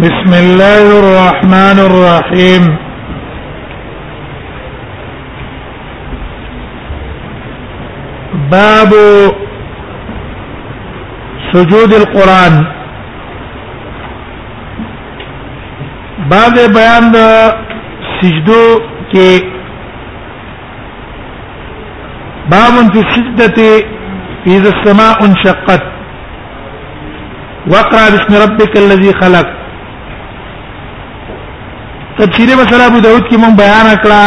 بسم الله الرحمن الرحيم باب سجود القران باب بیان د سجدو کې باب في السجدة إذا السماء انشقت واقرأ باسم ربك الذي خلق تفسیر مسله ابو داود کې مون بیان کړه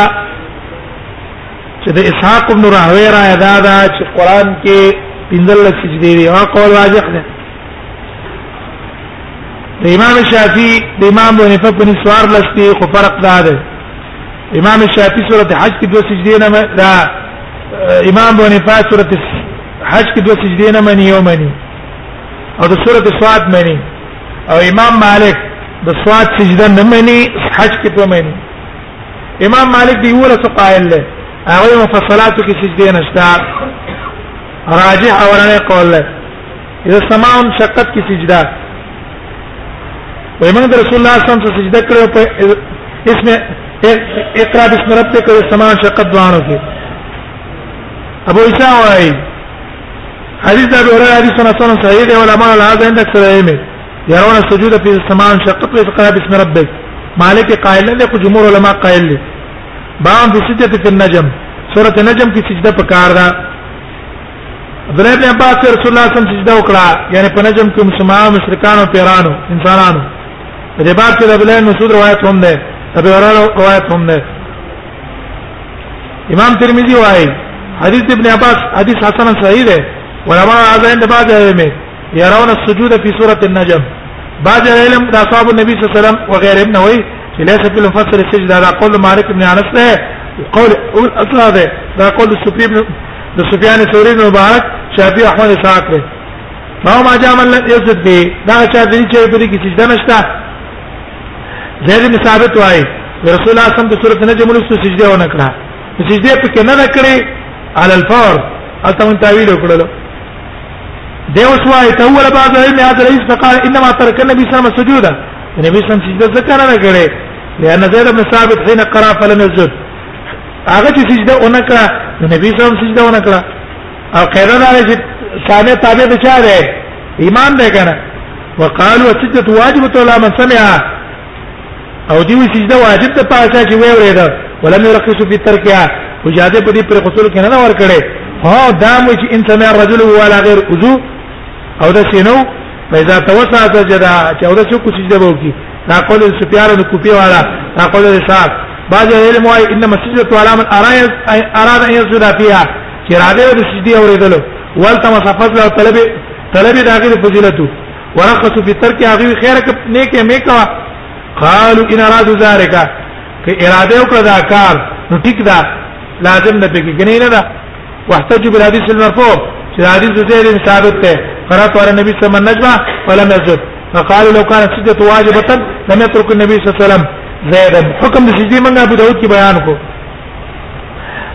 چې د اسحاق ابن راهوی را ادا دا چې قران کې پندل سجدي دی او قول واضح دی د امام شافعي د امام ابو حنیفه په نسوار لستی خو فرق دا دی امام شافعي سورته حج کې دوه سجدي نه دا امام ابو حنیفه سورته حج کې دوه سجدي نه مني یو مني او د سورته صاد مني او امام مالک د سواد سجده نه مني حج کې په مني امام مالک دی ولا څه قائل له هغه مفصلات کې سجده نشته راجح اورانه قول له اذا سماع شقت کې سجده وایمن رسول الله صلی الله علیه وسلم سجده کړو په اسم اقرا بسم ربک کړو سماع شقت دوانو کې ابو عیسی وای حدیث دا اوره حدیث سنن صحیح دی ولا ما لا عند سلامه يرون السجود في السماء انشقت فقرا باسم ربك مالك قائل له جمهور علماء قائل له باب في سجدة في النجم سورة النجم کی سجدہ پکار دا عبداللہ ابن عباس رسول الله صلی الله علیه وسلم سجدہ وکړه یعنی په نجم کې مسلمانانو مشرکانو پیرانو انسانانو دې باب کې د عبدالله بن مسعود روایت هم ده ابي هريره روایت هم ده امام ترمذی وايي حدیث ابن عباس حدیث حسن صحیح ده ولما هذا عند بعض العلماء يرون السجود في سورة النجم بعض علم د اصحاب النبي صلى الله عليه وسلم وغيرهم نوي ليس في المفسر السجدة هذا قول مالك بن انس ده قول اصل هذا ده قول سفيان بن سفيان الثوري بن مبارك شافعي احمد اسحاق ده ما هو ما جاء من لم يسجد به دا شافعي چې په دې کې سجده نشته زید بن ثابت وايي رسول الله صلی الله علیه وسلم د سورۃ نجم له سجده ونه کړه سجده پکې نه کړې على الفور البته من تعویل وکړلو دیو شوای ته ول بعض علم هذا ليس فقال انما ترك النبي صلى الله عليه وسلم سجودا النبي صلى الله عليه وسلم سجده ذکر نه کړي لان زید بن ثابت حين قرا فلم يسجد هغه چې سجده اونکړه نبی صلی الله علیه وسلم سجده اونکړه او قیدان علی چې ثانه تابع دي چا ده ایمان ده کنه وقالوا السجده واجبه ولا من سمعها او دی سجده واجب ده پاسه چې وی ورېده ولم يرخص في تركها وجاده په دې پر غسل کې نه ور کړې ها دا مو چې ان سمع الرجل ولا غير وضو او د سينو پیدا توسعت جدا چوره چو کو سجده وو کی دا قول سفيان کوپی والا دا قول رشاد بعض علم وايي ان مسجد علام الارایز اراد ان يسجد فيها چراده د سجدي اوریدلو ولته مصفز له طلب طلب داخل فضیلت ورخص في ترك اغي خيرك نیک میکا قالوا ان اراد ذلك ک اراده وکړه دا کار نو ټیک دا لازم نه پکې کنه نه دا واحتج بالحديث المرفوع چې حدیث زید ثابت ته قرات على النبي صلى الله عليه وسلم النجمه فلم يسجد فقالوا لو كانت سجدة واجبة لم يترك النبي صلى الله عليه وسلم زيدا حكم السجدي من ابو داود کی بیان کو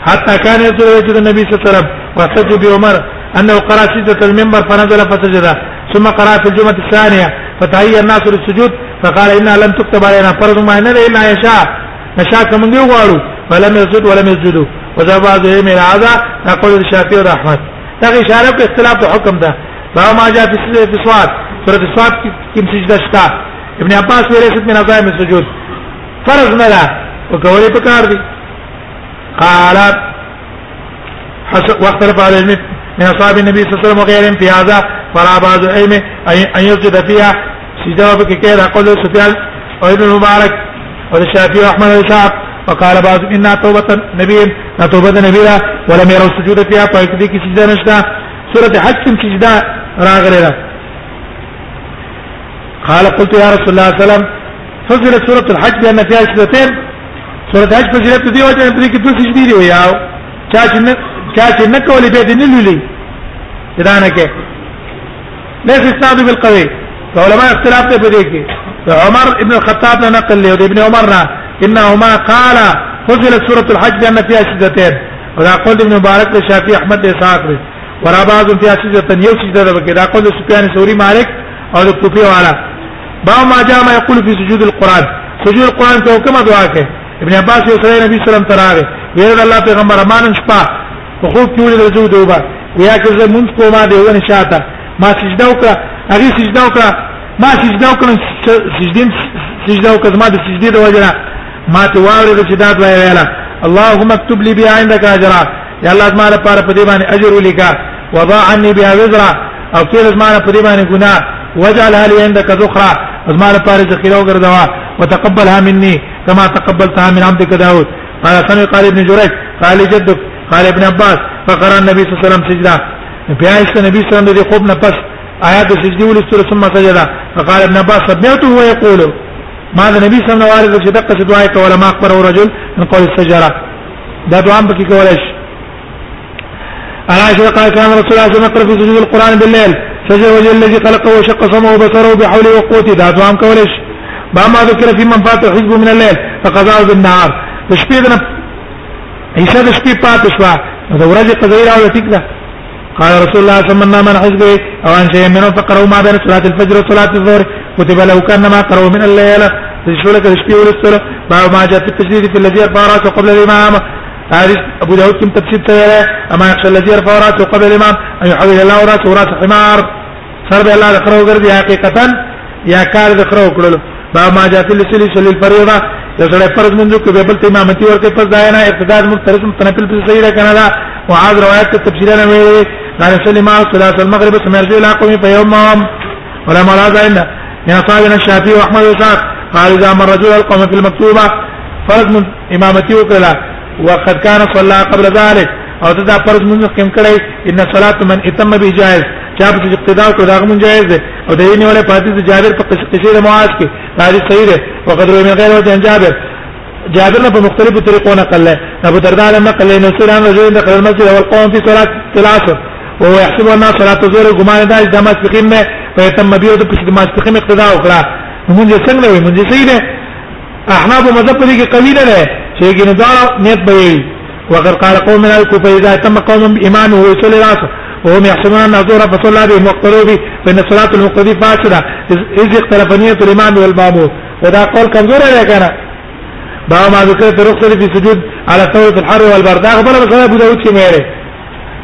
حتى كان يسجد النبي صلى الله عليه وسلم واحتج بعمر انه قرأ سجدة المنبر فنزل فسجد ثم قرأ في الجمعة الثانية فتهيأ الناس للسجود فقال إنها لم تكتب علينا فرض ما إننا إلا يشاء نشاء كمن يقالوا فلم يسجد ولم يسجدوا وذهب بعضهم إلى هذا نقول الشافعي وأحمد لكن اشاره په اختلاف د حکم ده فما جاء في في صوات سورة الصوات كم سجدة شتا ابن عباس في وليست من عظائم السجود فرض ملا ده وکولې دي قالت واختلف على العلم من اصحاب النبي صلى الله عليه وسلم وغيرهم في هذا فلا بعض العلم ان يسجد فيها سجده وفك بكير قول سفيان وابن المبارك والشافعي واحمد والشعب وقال بعض ان توبه نبي توبه نبي ولم يروا السجود فيها فيكفيك سجده نشده سوره حج سجده راغلی دا قال قلت يا رسول الله صلى الله عليه وسلم فزلت سوره الحج بان فيها سورتين سوره الحج فزلت دي وجه په دې کې دوه سجدي وي او چا چې نه چا چې نه کولې به دې نه لولي دا نه کې ليس استاد بالقوي علماء اختلاف ته پدې کې عمر ابن الخطاب نے نقل له ابن عمر نه انهما قال فضلت سوره الحج بان فيها شدتين وذا قول ابن مبارك الشافعي احمد اسحاق ورا بعض فی عشیزه یو چیز ده بکې دا قول سفیان ثوری مالک او کوفی والا با ما جاء ما یقول فی سجود القران سجود القران ته کومه دعا کوي ابن عباس یو سره نبی سلام تراغه ویره الله پیغمبر امان شپه په خوب کې ولې رجوع دوبا ویا که زه مونږ کومه دی ونه شاته ما سجده وکړه هغه سجده وکړه ما سجده وکړه سجدین سجده وکړه ما د سجدې د وجه ما ته واورې چې دا ویلا اللهم اكتب لي بها عندك اجرا یا الله زما لپاره په دې باندې اجر ولیکا وضاع عني بها وزرا او کله زما په دې باندې ګناه وجعل هل عندك ذخرا زما لپاره ذخیره وګرځوا وتقبلها مني كما تقبلتها من عبدك داود قال سمع قال ابن جريج قال جدك قال ابن عباس فقرأ النبي صلى الله عليه وسلم سجدا بیا است نبی صلی الله علیه وسلم د خوب نه پس آیات سجدی ول سوره ثم سجدا فقال ابن عباس سمعته هو يقول ما ده نبی صلی الله علیه وسلم وارد چې دقه دعا کوي ما اخبر رجل من قول السجره دا دعا هم پکې کولای شي عن عائشة قالت كان رسول الله صلى الله عليه وسلم يقرأ القرآن بالليل فزوج الذي خلقه وشق صمه وبصره بحوله وقوته ذات وام كولش بعما ذكر في من فات حزب من الليل فقضاه بالنهار فشبيدنا عيسى د فات شوى هذا دا ورځ قضې راوړل قال رسول الله صلى الله عليه وسلم حزبه او عن شيء منه فقروا ما بين صلاه الفجر وصلاه الظهر كتب له كان ما قروا من الليله تشولك الشبي والسر ما ما جاء في التجديد في الذي اربع راسه قبل الامامه هذه ابو داود كم تفسير تيرا اما يخشى الذي يرفع راسه قبل الامام ان يحول الله راسه راس حمار فرد الله ذكره ګرځي حقيقة يا كار ذكره وکړلو باب ما جاء في السلسله سلي الفريضه یو سره فرض منذ کې به بل ته امامتي ورته پس دا نه اقتدار مختلف متنفل په صحیح ده وعاد روایت ته تفسیرانه قال سلي سلم صلاه المغرب سمرجو الى قومي في فيومهم ولا ملاذ عندنا من اصابنا الشافي واحمد وساق قال اذا مر رجل القوم في المكتوبه فرض من امامتي وكلا وقد كان صلى قبل ذلك او دا فرض منځ کې کړی ان صلات من اتم به جائز چا په اقتدا کو دا من جائز ده او د یې نیولې پاتې د جابر په قصې د معاذ کې راځي صحیح ده وقد روي من غیر وجه جابر جابر په مختلفو طریقو نقل له ابو درداء نقل له نسير عن رجل دخل المسجد والقوم في صلاه العصر وهو يحسب ان صلاه الظهر غمان ده د مسبقين نه فيتم به د پښې د مسبقين اقتدا وکړه مونږ څنګه وي مونږ صحیح ده احناف مذهب دې کې قوی نه ده سيكن دار نيت بيي وقد قال قوم من الكوفة إذا تم قوم بإيمانه ويصلي رأسه وهم يحسبون أن زورا فصلى بهم واقتلوا به فإن صلاة المقتدي فاسدة إذ اختلف نية الإمام والمأمور وده قول كمزور يا كان باب ما ذكر في رخصة في سجود على ثورة الحر والبرد أخبر بس أبو داود شميري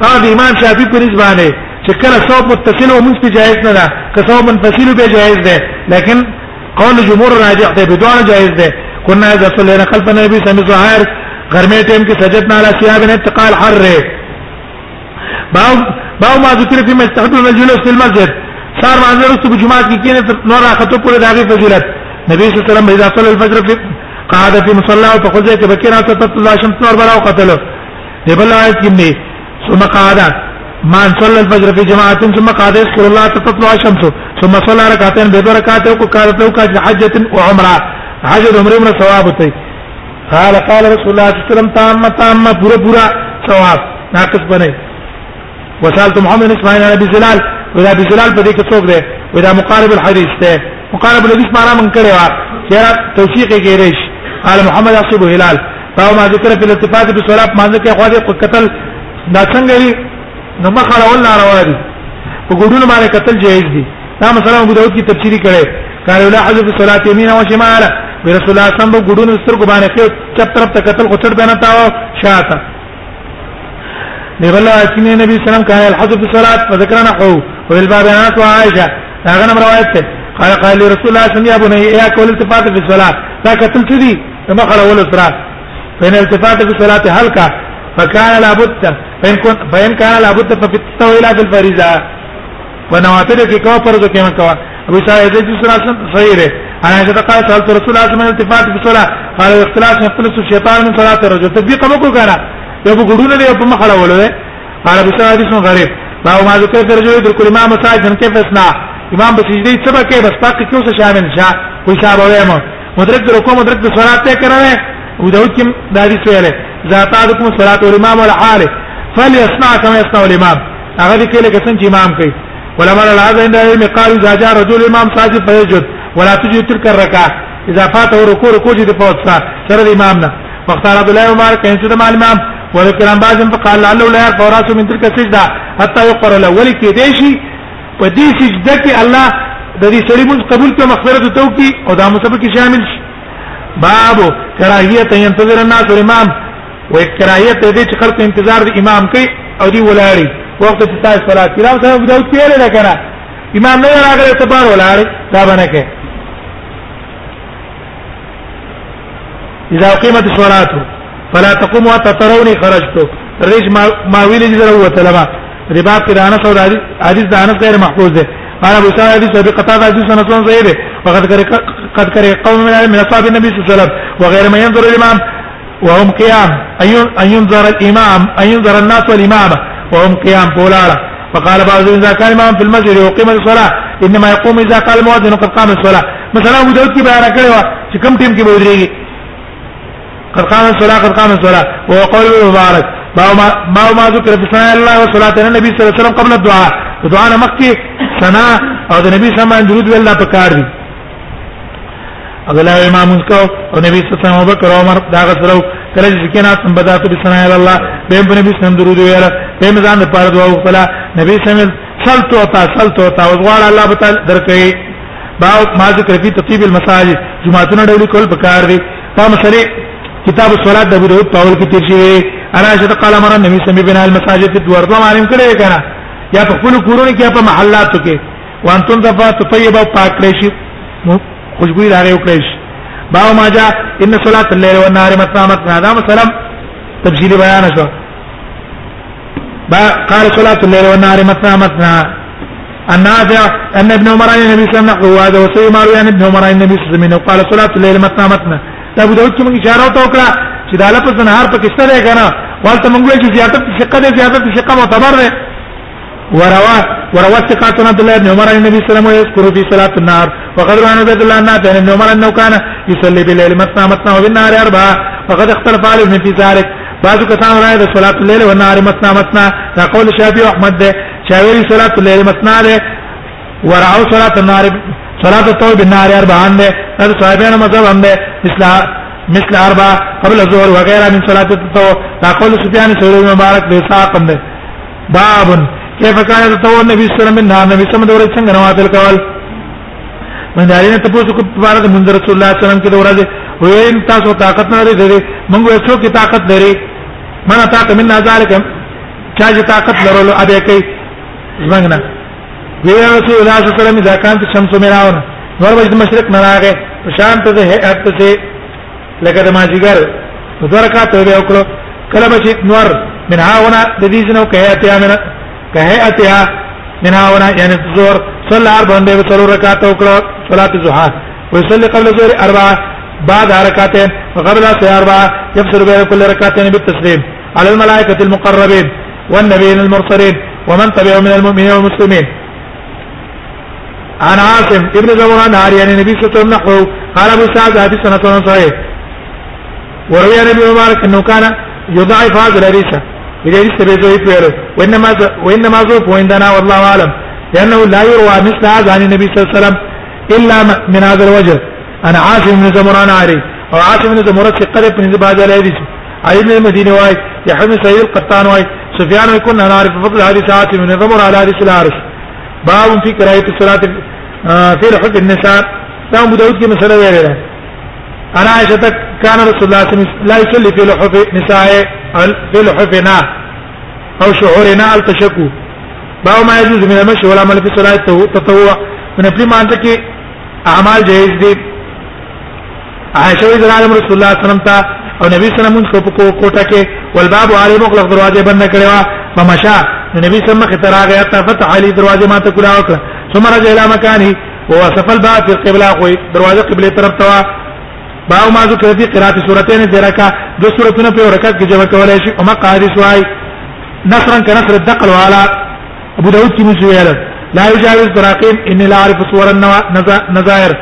هذا آه إمام شافعي بنسبة چې کله صوب متصل او منځ جایز نه ده که صوب منفصل به جایز ده لیکن قول جمهور راجح ده بدون جایز ده كنا اذا صلينا خلف النبي صلى الله عليه وسلم غرمه ٹائم کی سجدنا على ثياب انتقال حر باو باو ما ذکر فيما مستحضر الجلوس في المسجد صار رس تو جمعہ کی کینه نور اخت پر داغی فضیلت نبی صلی الله علیہ وسلم اذا صلى الفجر في قعد في مصلى فخذ بكرا تطلع شمس نور برا وقتله دبل آیت کی نے ثم قعد ما صلى الفجر في جماعه ثم قعد يذكر الله تطلع الشمس ثم صلى ركعتين بيد ركعته وقعدته كحجه وعمره حج عمره عمره ثواب ہوتا ہے قال قال رسول الله صلى الله عليه وسلم تامه تامه پورا پورا ثواب ناقص بنے وسالت محمد اسماعيل عن ابي زلال ولا ابي زلال په دې کې څوک دی ودا مقارب الحديث ته مقارب الحديث معنا من کړي وا چې توثیق یې ګیرش قال محمد اصحاب هلال او ما ذکر په الاتفاق په صلات ما ذکر خو دې قتل دا څنګه لري نو مخه له ولنا روا دي په ګډون باندې قتل جایز دي دا مثلا ابو داود کی تفسیری کړي قال ولا حذف صلات يمين وشمال رسول الله صم په ګډونو سترګو باندې کې چپ طرف ته قتل غټړ بنه تا شاته نبلا اتنی نبی سلام کان الحجب الصلاه فذكرنا هو والباب انا تو عائشه هغه نمبر روایت ته قال قال رسول الله صلی الله علیه وسلم یا کول التفات فی الصلاه دا قتل چدی ما قال اول الصلاه فین التفات فی الصلاه حلقه فكان لابد فان كنت فان كان لابد فبالتويله بالفريضه ونواتر کې کو پرځو کې مکوا ابو سعید رضی الله عنه صحیح انا اذا قال سالت رسول الله من التفات في الصلاه قال الاختلاس يختلس الشيطان من صلاه الرجل تطبيق مکو کرا یو ګډونه دی په مخړه ولوي قال ابو سعد بن غريب ما ما ذكر في رجل يذكر امام مساجد كيف يصنع امام بسجدي سبا كيف استاق کیوں سے شامل شاہ کوئی صاحب ہوئے ہم مدرک رکو مدرک صلات تے کرا ہے ابو داؤد کی دادی سے ہے ذاتاتكم صلاه الامام والحال فليصنع كما يصنع الامام هغه دې کې لکه څنګه امام کوي ولما لا هذا عند العلم قالوا اذا جاء رجل امام ساجد فيسجد ولا تجد تلك الركعه اذا فاته ركوع ركوع دي فوتسا سر الامامنا واختار عبد الله عمر كان سيد مع الامام وذكر عن بعضهم فقال لعله لا يرفع راسه من تلك السجده حتى يقرا له ولكي ديشي ودي سجده کې الله د دې سړي موږ قبول کړو مغفرت ته وکي او دا مصطفی کې شامل شي باب کراهیت ينتظر الناس الامام وکراهیت دې چې خلک انتظار د امام کوي او دی ولاړی وخت ته تاسو صلاه کړه او دا وګداو کېره نه کړه امام نه راغلی ته بار ولاړ دا باندې کې اذا قيمت الصلاه فلا تقوم وتتروني خرجت رج ما ویل دي درو وتلما ربا قران او حديث ده انس غیر محفوظ ده قال ابو سعيد حديث ابي قتاده حديث انس بن زيد وقد قد كره قوم من من اصحاب النبي صلى الله عليه وسلم وغير ما ينظر الامام وهم قيام ان ينظر الامام ان ينظر الناس والامام وهم قيام فولالا فقال بعضهم اذا كان الامام في المسجد وقيم الصلاه انما يقوم اذا قال المؤذن قد قام الصلاه مثلا ابو داود کی بیان کړو چې کم ټیم کې به ودرېږي قد قام الصلاة قد قام الصلاة وهو قول المبارك ما ما ذكر في ثناء الله وصلاة النبي صلى الله عليه وسلم قبل الدعاء دعاء مکه ثنا او د نبی صلی الله علیه درود ویل په کار دي اغلا امام کو او نبی صلی الله علیه وسلم بکر عمر دا غسرو کله چې کنا سم بدات به ثنا الله به په نبی صلی درود ویل به مزان په پاره دعا وکړه نبی صلی الله سلط ہوتا سلط ہوتا وغواړ الله بتا درکې با ما ذکر فی تطیب المساجد جمعتون ډول کول په کار دي په مسلې کتاب الصلاه د ابو داود پاول کې تیر شوی اراشد قال امر النبي سمي بنا المساجد الدوار په معلوم کړي کنه یا په خپل کورونه کې په محلاتو کې وانتم دفا طيبه او پاک کړئ شي خوشبو راغې کړي شي باو ما جاء ان صلاه الليل والنهار متنا متنا دا مسلم تفصیل بیان شو با قال صلاه الليل والنهار متنا متنا النافع ان ابن عمر النبي صلى الله عليه وسلم هذا وسيما عن يعني ابن عمر النبي صلى الله عليه وسلم قال صلاه الليل متامتنا دا ابو داود کې موږ اشاره تو کړه چې دا لفظ نهار په کشته دی کنه والته موږ ویل چې زیادت ثقه دی زیادت ثقه معتبر دی وروا وروا ثقات عبد الله بن عمر النبي صلى الله عليه وسلم يذكر في صلاه النهار وقد روى عبد الله النافع عن ابن عمر انه كان يصلي بالليل مثنى مثنى وبالنهار اربعه فقد اختلف عليه في ذلك بعض کسان راي د صلاه الليل والنهار مثنى مثنى دا قول شافعي احمد ده شافعي صلاه الليل مثنى ده ورعوا صلاه النهار فلا تطوي بالنهار اربعا ده هذا صحابيان مذهب هم ده مثل مثل اربع قبل الظهر وغيرها من صلاه التطوع تقول سفيان الثوري مبارك ده ساق ده باب كيف كان يتطوع النبي صلى الله عليه وسلم النهار النبي صلى الله عليه وسلم نوافل القول من دارین ته پوسو کو مبارک منذ رسول الله صلی الله علیه وسلم کې دوره وین تاسو طاقت نه لري موږ یو څوک طاقت لري من طاقت من ذالک چا چې طاقت لرلو ابه کوي زمنګ نه وی رسول الله صلی الله علیه وسلم اذا كانت الشمس مراون نور وجد مشرق نراغه شانت ده هات سے لکه د ماجیګر کا ته یو کړو کله بچی نور من هاونا د دې جنو که اتیا من که اتیا من هاونا یعنی زور صلی اربع باندې څلور رکعات کړو صلات الضحى ويصلي قبل الظهر اربعه بعد ركعتين وقبل الظهر اربعه يفسر بين كل ركعتين بالتسليم على الملائكه المقربين والنبيين المرسلين ومن تبعهم من المؤمنين والمسلمين عن عاصم ابن زمران هاري عن النبي صلى الله عليه وسلم قال ابو سعد حديثنا سنة صحيح وروي عن ابي مبارك انه كان يضعف هذا الحديث اذا ليس بيزوي فعله وانما وانما زوف عندنا والله اعلم لانه لا يروى مثل هذا عن النبي صلى الله عليه وسلم الا من هذا الوجه انا عاصم بن زمران هاري او عاصم بن زمران ثقه من هذا الحديث علي بن المديني واي يحيى بن سعيد القطان واي سفيان يكون انا عارف فضل هذه عاصم من زمران على هذه الحارث باب فی کرایت الصلاة فی رحل النساء دا ابو داود کی مسئلہ ویرے رہا انا عائشہ تک کان رسول اللہ صلی اللہ علیہ وسلم لا يصلي في لحف نساء في لحفنا او شعورنا التشكو باو ما يجوز من المشي والعمل في صلاة التطوع من اپنی مانتا کی اعمال جائز دی عائشہ رضی اللہ عنہ رسول اللہ صلی اللہ علیہ وسلم تا او نبی صلی اللہ علیہ وسلم کو کوټه کې والباب علی مغلق دروازه بند کړو فمشى نبی سم مخ ترا غیا تا فتح علی دروازه ما ته کلا وکړه ثم رجع الى مکانه وهو سفل با في القبلة خو دروازه قبله طرف توا باو ما ذکر دي قرات سورتين درکا دو سورتونه په ورکات کې جمع کولای شي اما قاری سوای نصرا كنصر الدقل وعلى ابو داود کی مسویل لا يجاوز براقيم اني لا اعرف صور النظائر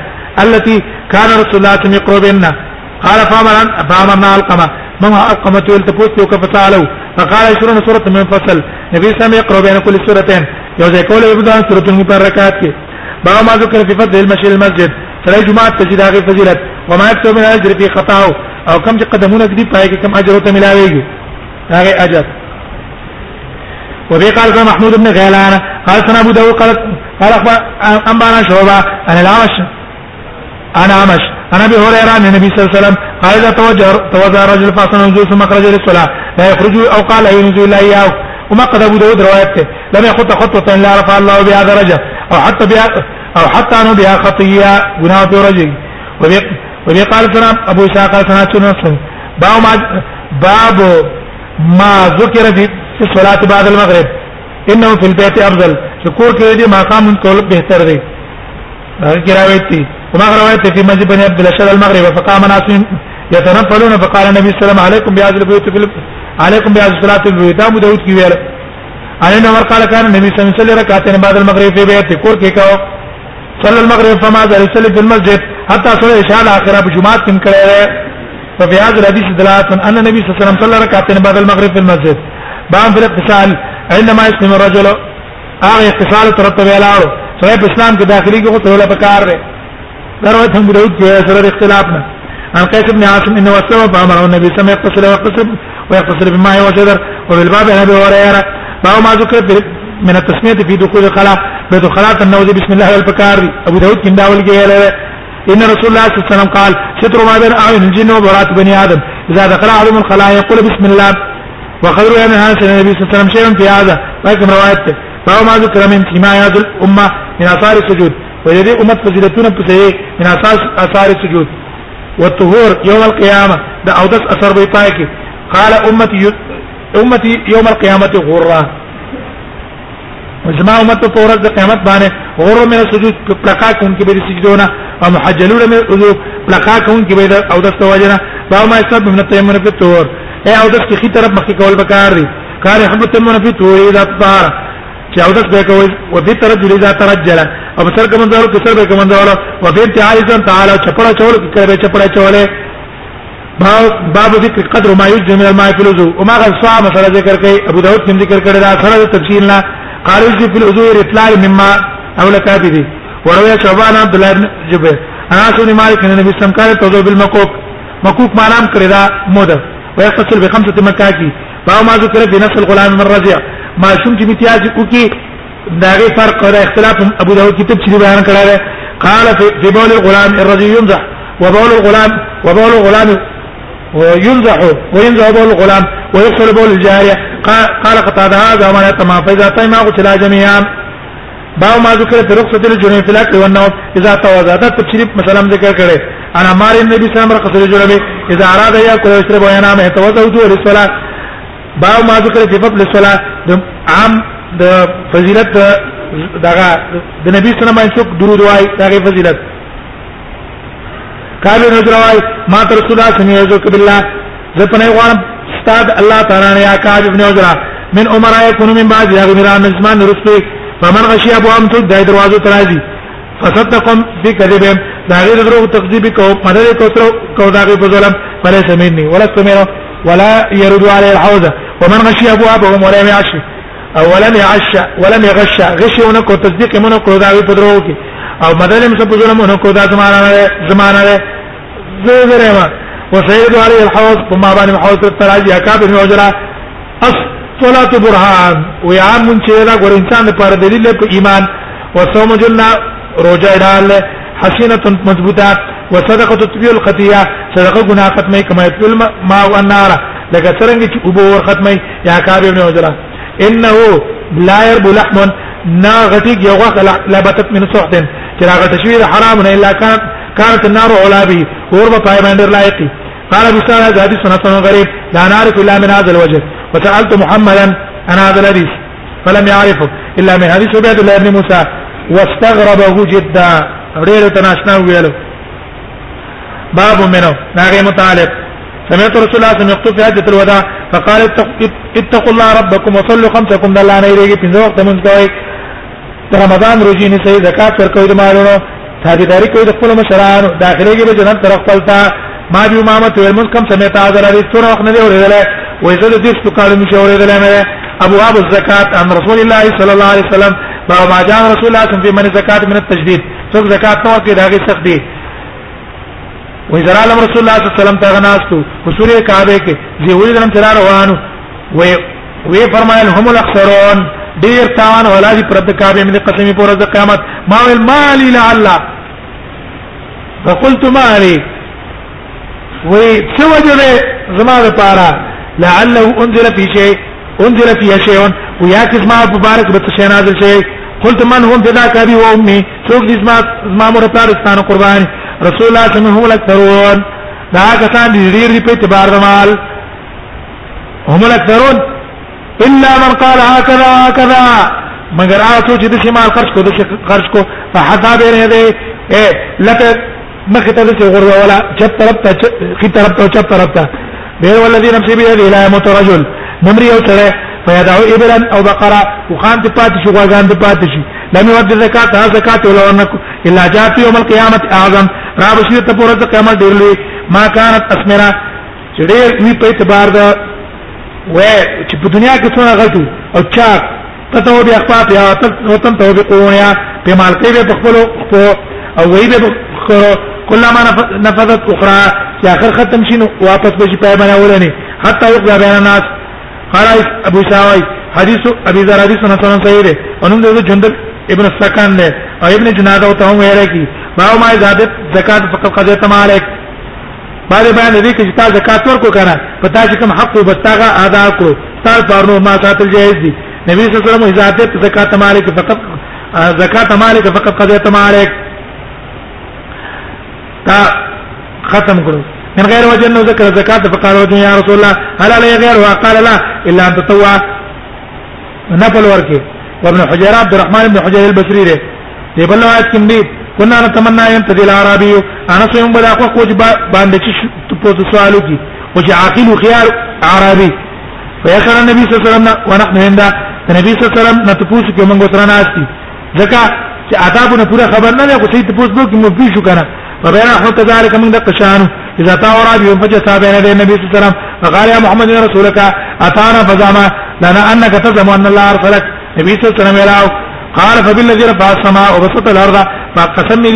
التي كان رسول الله صلى الله قال فامرنا فامرنا القما ما القمه تلتفوت وكفتالو فقال شروع سوره منفصل نبی صاحب يقرأ بين كل سورتين یو ځای کول ابتداء سوره المبارکات کې با ما ذکر في فضل المشي المسجد سره جمعه تجد هغه فضیلت وما يكتب من اجر في خطاه او کم چې قدمونه دي پای کې کم اجر ته ملاويږي هغه اجر وبه قال محمود بن غيلان قال سنا ابو داود قال قال انبانا شعبه انا العمش انا عمش انا ابي هريره ان النبي صلى الله عليه وسلم قال اذا توجه توجه رجل فاصل نزول ثم خرج للصلاه لا يخرج او قال اي نزول لا ياو وما قد ابو داود روايته لم يخط خطوه الا رفع الله بها درجه او حتى بها او حتى انه بها خطيه جناه في رجل وبي قال سنا ابو اسحاق قال سنا تنصر باب ما باب ما ذكر في الصلاه بعد المغرب انه في البيت افضل شکور کې دې مقام کول بهتر دی هغه کراوي وما روایت في مسجد بني عبد الاشهر المغرب فقام ناس يتنفلون فقال النبي صلى الله عليه وسلم عليكم بهذه البيوت عليكم بهذه الصلاه البيوت ابو داود كي ویل انا عمر قال كان النبي صلى الله عليه وسلم بعد المغرب في بيت كور كي کاو صلى المغرب فما ذا يصلي في المسجد حتى صلى العشاء اخره بجمعه كم كره ففي هذا الحديث دلاله ان النبي صلى الله عليه وسلم صلى ركعتين بعد المغرب في المسجد بعد في الاغتسال عندما يسلم الرجل هغه اغتسال ترتب علاوه سره الاسلام کې داخلي کې خو بكار ده رواه ابو داود في اسرار اختلافنا عن قيس بن عاصم انه السبب امره النبي صلى الله عليه وسلم بما هو ويغتسل بالماء والجدر وبالباب عن ابي هريره فهو ما ذكر من التسميه في دخول الخلاء بيت الخلاء النوذي بسم الله والبكار ابو داود كندا قال ان رسول الله صلى الله عليه وسلم قال ستر ما بين اعين الجن وبرات بني ادم اذا دخل احدهم الخلاء يقول بسم الله وخير من هذا النبي صلى الله عليه وسلم شيئا في هذا لكن روايته فهو ما ذكر من سماع هذه الامه من اثار السجود ويدي امه فزيلتون بسيه من اساس اثار السجود والطهور يوم القيامه ده او دس اثر بيطاكي قال امتي امتي يوم القيامه غره وجماع امت په ورځ د قیامت باندې غره من السجود پلقا کوم کې به سجدونه او محجلون من الوضو پلقا کوم کې به او دس توجنا باو ما يسبب من التيمم في الطهور اي او دس کی طرف مخکې کول بکار دي کار حبت من في الطهور اذا طهر چې او دس به کوي و دې طرف جلي ذات رجلا او تر کمندارو کې سر به کمندارو او به تعالی تعالی چپڑا چول کې کوي چپڑا چوله باب ذکر قدر ما یجد من الماء في الوضوء وما غل صاع مثلا ذکر کوي ابو داود هم ذکر کړی دا سره تفصیل نه قال يجد في الوضوء اطلاع مما اولى كاتبه وروي شعبان عبد الله بن جبير انا سن مالك ان النبي صلى الله عليه وسلم بالمكوك مكوك ما نام کړی دا موده ويغتسل بخمسه مكاكي باو ما ذکر في نفس الغلام من رضيع ما شوم چې امتیاز وکي داغه فرق او اختلاف ابو داود کتاب چې بیان کړه ده قال في بول الغلام الرجل يمزح وبول الغلام وبول الغلام ويمزح ويمزح بول الغلام ويدخل بول الجارية قال قطع هذا وما يتما فإذا تيما قتلا جميعا باو ما ذكر في رخصة الجنوب في الأكل والنوم إذا توازات تبشريب مثلا ذكر كره أنا مار النبي صلى الله عليه وسلم رخصة الجنوب إذا أراد يأكل ويشرب وينام يتوضأ وجوه للصلاة باو ما ذكر في فضل الصلاة عام د فضیلت دغه د نبی سره ما څوک درود وای دغه فضیلت کابه نو دروای ما تر خدا سمي یوزک بالله زه په نه غواړم استاد الله تعالی نه یا کاج ابن اوجرا من عمر يكون من بعد يا غمران نزمان رسل فمن غشي ابو ام تو دای دروازه ترازي فصدقهم بكذبهم دا غیر درو تکذیب کو مدد کو تر کو دا غیر ظلم فلا سميني ولا سمينه ولا يرد عليه الحوزه ومن غشي ابو ابهم ولا يعشي او ولم يعش ولم يغش غشونه کو تصدیق منه کو دا وی پدرو کی او مدلم سب ظلمونه کو دا زمانہ زمانہ زه ما وسيد عليه الحوض وما بان محوض التراجي اكابر وجرا اس صلاه برهان ويعام من چيرا ګور انسان پر دلیل په ایمان وصوم جلنا روزه دال حسینه مضبوطه وصدقه تطبيع الخطيه صدقه گناه ختمه کما يطل ما والنار لکه څنګه چې ابو ور ختمه یا اكابر وجرا انه لا يرب لحم ناغتي يوغاك لا بتت من سحت چراغ تشویر حرام نه الا كانت كانت النار علا به ورب پایمندر لایقی قال ابو سعد هذه سنه غريب لا نعرف الا من هذا الوجه وسالت محمدا انا هذا الذي فلم يعرفه الا من هذه عبيد الله ابن موسى واستغربه جدا ډېر تناشنا ويلو باب منه ناغي متعلق سمعت رسول الله صلى الله عليه وسلم في حجة الوداع فقال اتقوا الله ربكم وصلوا خمسكم دل الله نيريږي پنځه وخت مونږ کوي رمضان روزي نه صحیح زکات ورکوي د مالونو تابعداري کوي د خپل مشرانو داخليږي به جنت تر خپل تا ما بي امامه تل مونږ کم سمعت اذر علي څو وخت نه دی اورېدل وې زه دې څه کال مشه اورېدل نه ابواب الزکات عن رسول الله صلى الله عليه وسلم ما جاء رسول الله صلى الله عليه وسلم في من زکات من التجديد څوک زکات نو کوي داږي سخت دي و اذا علم رسول الله صلی الله علیه وسلم تغناستو حضور کعبه کې زه وی درم تر روانو و وی فرمایل هم الاخسرون ډیر تاوان ولادي پرد کعبه من قسمی پر د قیامت ما ویل مالی لعل فقلت مالی وی څه وجره زما لپاره لعله انزل في شيء انزل في شيء ويا كما مبارك بتشينا ذل شيء قلت من هم فداك ابي وامي سوق دي زما زما مور پلارستانو قرباني رسول الله صلی الله علیه وسلم دا کسان دي ډیر دي په اعتبار د مال هم الاکثرون الا من قال هكذا هكذا مگر آسو چې د شمال خرج کو د خرج کو فحذا به دې اے لته مخ ته دې غره ولا چپ طرف ته خي طرف ته چپ طرف ته به ولذي نفسي به الى مت رجل نمري او سره فيدعو ابلا او بقره وخان دي پات شو غان دي پات شي لم يود الزكاه ها زكاه ولا انك الا جاءت يوم القيامه اعظم را بشي ته پوره ته قیامت ډیر لوی ما كانت اسمرا چې ډیر می په اعتبار دا و چې په دنیا کې څونه غټو او چا ته به اخفاف یا وطن ته به قونیا په مال کې به خپل او وی به خورو کله ما نفذت اخرى چې اخر ختم شینو واپس به شي پای باندې اولني حتی یقضى بین الناس قال ابو شاوي حدیث ابي ذر حدیث سنن صحیح ده انہوں نے جندل ابن سکان نے اور ابن جنادہ ہوتا ہوں میرے کی باو ما زادت زکات فقط قضیت مالک باندې بیان دې چې تاسو زکات ورکو کنه پتا چې کوم حق وبتاغه ادا کړو تاسو پرنو ما ساتل جایز دي نبی صلی الله علیه وسلم زادت زکات مالک فقط زکات مالک فقط قضیت مالک تا ختم کړو من غیر وجه انه ذکر زکات فقال وجه یا رسول الله هل علی غیر وقال لا الا ان تطوع نفل ورکی وابن حجر عبد الرحمن بن حجر البصري ده دی بل روایت کې كنا نتمنى ان تدي العربي انا سويم بلا اخو كوج باندې چې پوز سوالو کی وجه عاقل خيار عربي فيخر النبي صلى الله عليه وسلم ونحن هندا النبي صلى الله عليه وسلم نتپوس كي من غترنا استي ذكا چې آدابونه پوره خبر نه لري خو چې تپوس نو کې مو پیښو کنه فبين احنا كذلك من د قشان اذا تا عربي فجاء بين النبي صلى الله عليه وسلم فقال يا محمد يا رسولك اتانا فزاما لنا انك تزم ان الله ارسلك النبي صلى الله عليه وسلم قال فبالذي رفع السماء وبسط الارض ما قسم می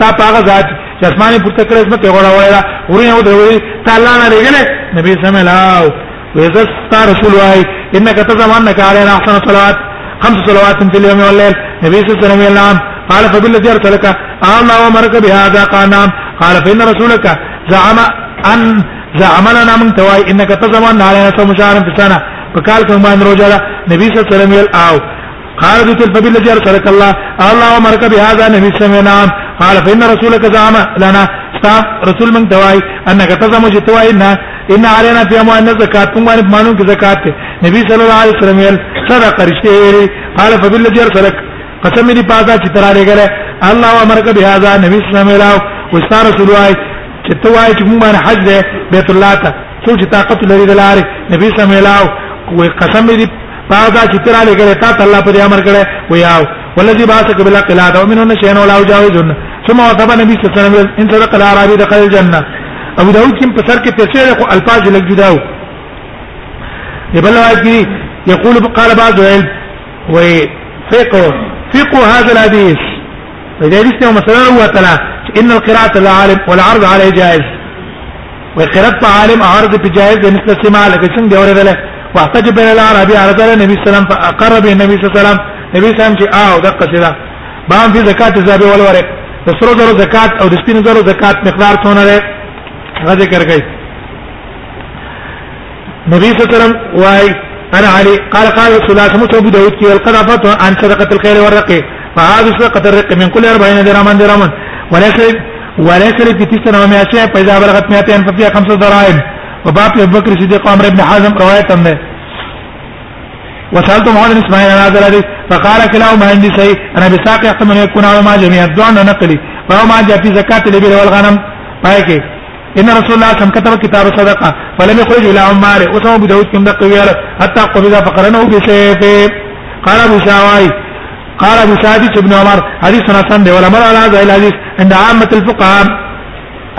تا هغه ذات چې اسمان پورته کړې اسمه ته غوړا وړا ورې او درې تعالی نه لګلې نبی سمې لاو وإذا ستا رسول وای انك تزمن علينا احسن صلوات خمس صلوات في اليوم والليل نبي صلى الله عليه وسلم قال فبالذي ارسلك الله وامرك بهذا قال نعم قال فان رسولك زعم ان زعم لنا من توای انك تزمن علينا صوم شهر في السنه فقال كما ان رجل نبي صلى الله عليه وسلم او قال ذو تلف بالذي ارسلك الله الله امرك بهذا نبي سمعنا قال فان رسولك زعم لنا رسول من دواي انك تزعم جتواي ان ان علينا في اموال الزكاه ثم ان مانو کی النبي صلى الله عليه وسلم صدق رشتي قال فبالذي ارسلك قسم لي باذا چترا لے گلے الله امرك بهذا نبي سمعنا واستار رسول الله چتواي چې مونږ باندې حج ده بیت الله تا څو چې طاقت لري دلاره نبی سمعنا قسم لي فاذا چې تر علی تا الله پر امر کړه و یا ولذي باسك بلا قلا او من ان شيئا ولا جاوزن ثم وصف النبي صلى الله عليه وسلم ان صدق الاعرابي دخل الجنه ابو داود کې په سر کې پیسې خو الفاظ لګ جداو يبل واجي يقول قال بعض العلم وفقه فق هذا الحديث فإذا يوم مثلا هو تلا ان القراءة العالم والعرض عليه جائز وقراءة عالم عرض بجائز مثل السماع لك لكن څنګه اورېدل واحتج بين العربي على ذلك النبي صلى الله عليه وسلم فاقر به النبي صلى الله عليه وسلم النبي صلى الله عليه وسلم چې اه دقه شدا بام في زکات الذهب والورق د سرو زرو زکات او د سپینو زرو زکات مقدار څونه ده هغه ذکر کړئ نبی صلى الله عليه وسلم واي انا علي قال قال رسول الله صلى ابو داود كي القذفت عن صدقه الخير والرقي فهذه صدقه الرق من كل 40 درهما درهما وليس وليس في تسعة ومئة شيء فإذا بلغت مئتين ففيها خمسة دراهم وباب ابو بكر الصديق وعمر بن حازم روايه تمه وسالت محمد بن اسماعيل عن هذا الحديث فقال كلاهما عندي صحيح انا بساق يحتمل ان يكون على ما جميع دعنا نقلي ما جاء في زكاه الابل والغنم بايك ان رسول الله صلى الله عليه وسلم كتب كتاب الصدقه فلم يخرج الى عمار وسمى ابو داود كم دق حتى قبض فقرنه بسيفه قال ابو شاواي قال ابو سعيد بن عمر حديث حسن ولا مر على هذا الحديث عند عامه الفقهاء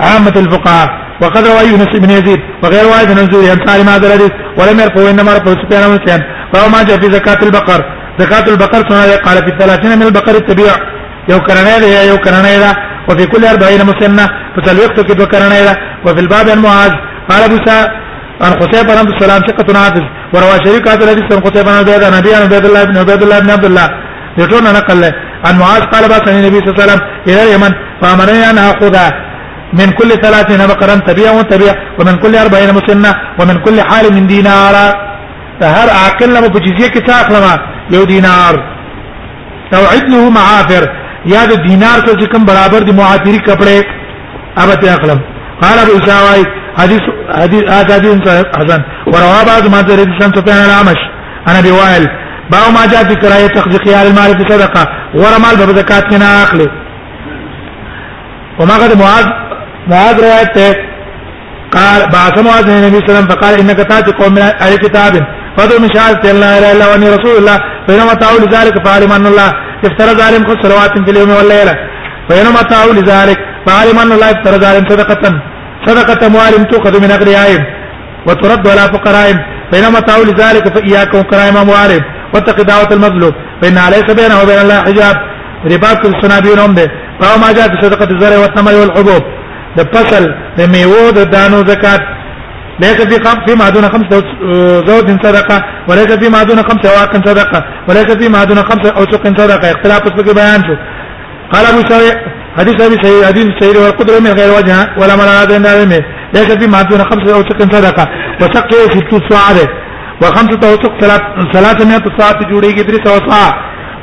عامه الفقهاء وقد روى يونس بن يزيد وغير واحد من زوري امثال ما هذا الحديث ولم يرفعه انما رفعه سفيان بن سفيان فهو ما جاء في زكاة البقر زكاة البقر سنة قال في الثلاثين من البقر تبيع يو كرنيدا يا يو كرنيدا وفي كل أربعين مسنة فتلويق تكد وكرنيدا وفي الباب عن معاذ قال ابو عن قتيبة بن عبد السلام ثقة حافظ وروى شريك هذا الحديث عن قتيبة بن نبي عن أبي عبيد الله بن عبيد الله بن عبد الله يجون نقل عن معاذ قال بعثني النبي صلى الله عليه وسلم إلى اليمن فأمرني أن أخذها من كل ثلاثين بقرا تبيع وتبيع ومن كل أربعين مسنة ومن كل حال من دينارا فهر عقلنا بجزية كتاق لما يو دينار او عدله معافر يا دو دينار سو كم برابر دي معافري كبڑے اب تے اقلم قال ابو اسحاق حديث حديث هذا حديث حسن وروى بعض ما ذكر الانسان سفيان العمش انا بوائل باو ما جاء في كرايه تخذ خيال المال في صدقه ورمال بزكاه كنا اخله وما قد معاذ بعد روایت ہے قال بعث معاذ النبي صلى الله عليه وسلم فقال انك تاتي قوم من اهل كتاب فادعوا من شهادة ان لا اله الا رسول الله فانما تعوا لذلك فعلم ان الله افترى عليهم خمس صلوات في اليوم والليله فانما تعوا لذلك فعلم ان الله افترى عليهم صدقه صدقه اموال تؤخذ من اغنيائهم وترد على فقراء فانما تعوا لذلك فاياكم وكرائم اموال واتق دعوة المظلوم فإن عليك بينه وبين الله حجاب رباط الصنابين به فهو ما جاء في صدقة الزرع والثمر والحبوب د فصل د میوه د دانو زکات ليس في خمس فيما دون خمس زوج صدقه وليس فی دون خمس واق صدقه وليس فيما دون خمس اوسق صدقه اختلاف اس في بیان شو قال ابو سعيد حدیث ابي حدیث حديث سعيد والقدر من غیر وجه ولا مراد عند علمه ليس معدون خمسة او اوسق صدقه وسقه إيه ست ساعات وخمسة اوسق ثلاثمائة ساعة جوڑی گی تری سو ساعة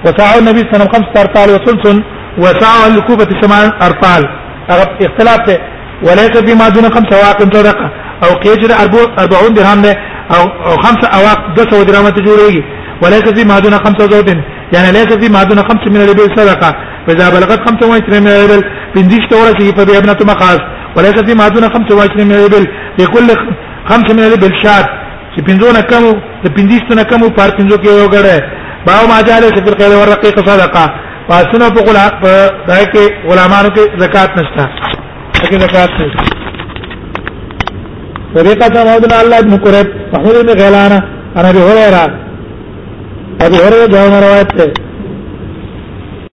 وساعة النبي صلى الله عليه وسلم خمسة ارطال وسلسل وساعة الكوبة ثمان ارطال هغه اختلاف ته وليس بما دون خمسة واقع صدقة او قيجر 40 درهم ده او او خمسة اواق دسو درهم تجوريږي وليس بما دون خمسة زود يعني ليس بما دون خمسة من الربل صدقة فاذا بلغت 25 من الربل بنديش تورثه فبي ابنة مقاس وليس بما دون 25 من الربل لكل خمسة من الربل شات چې پنځونه کم د پنځشتونه کم پر پنځو کې یو غړې باو ما جاله چې پر قیل ورقیق صدقه پاسونه په غلا په دای کې غلامانو کې زکات نشته کې زکات نشته طریقه ته مولانا الله ابن قریب محمود بن غیلان انا به دې ابي هريره روایت ده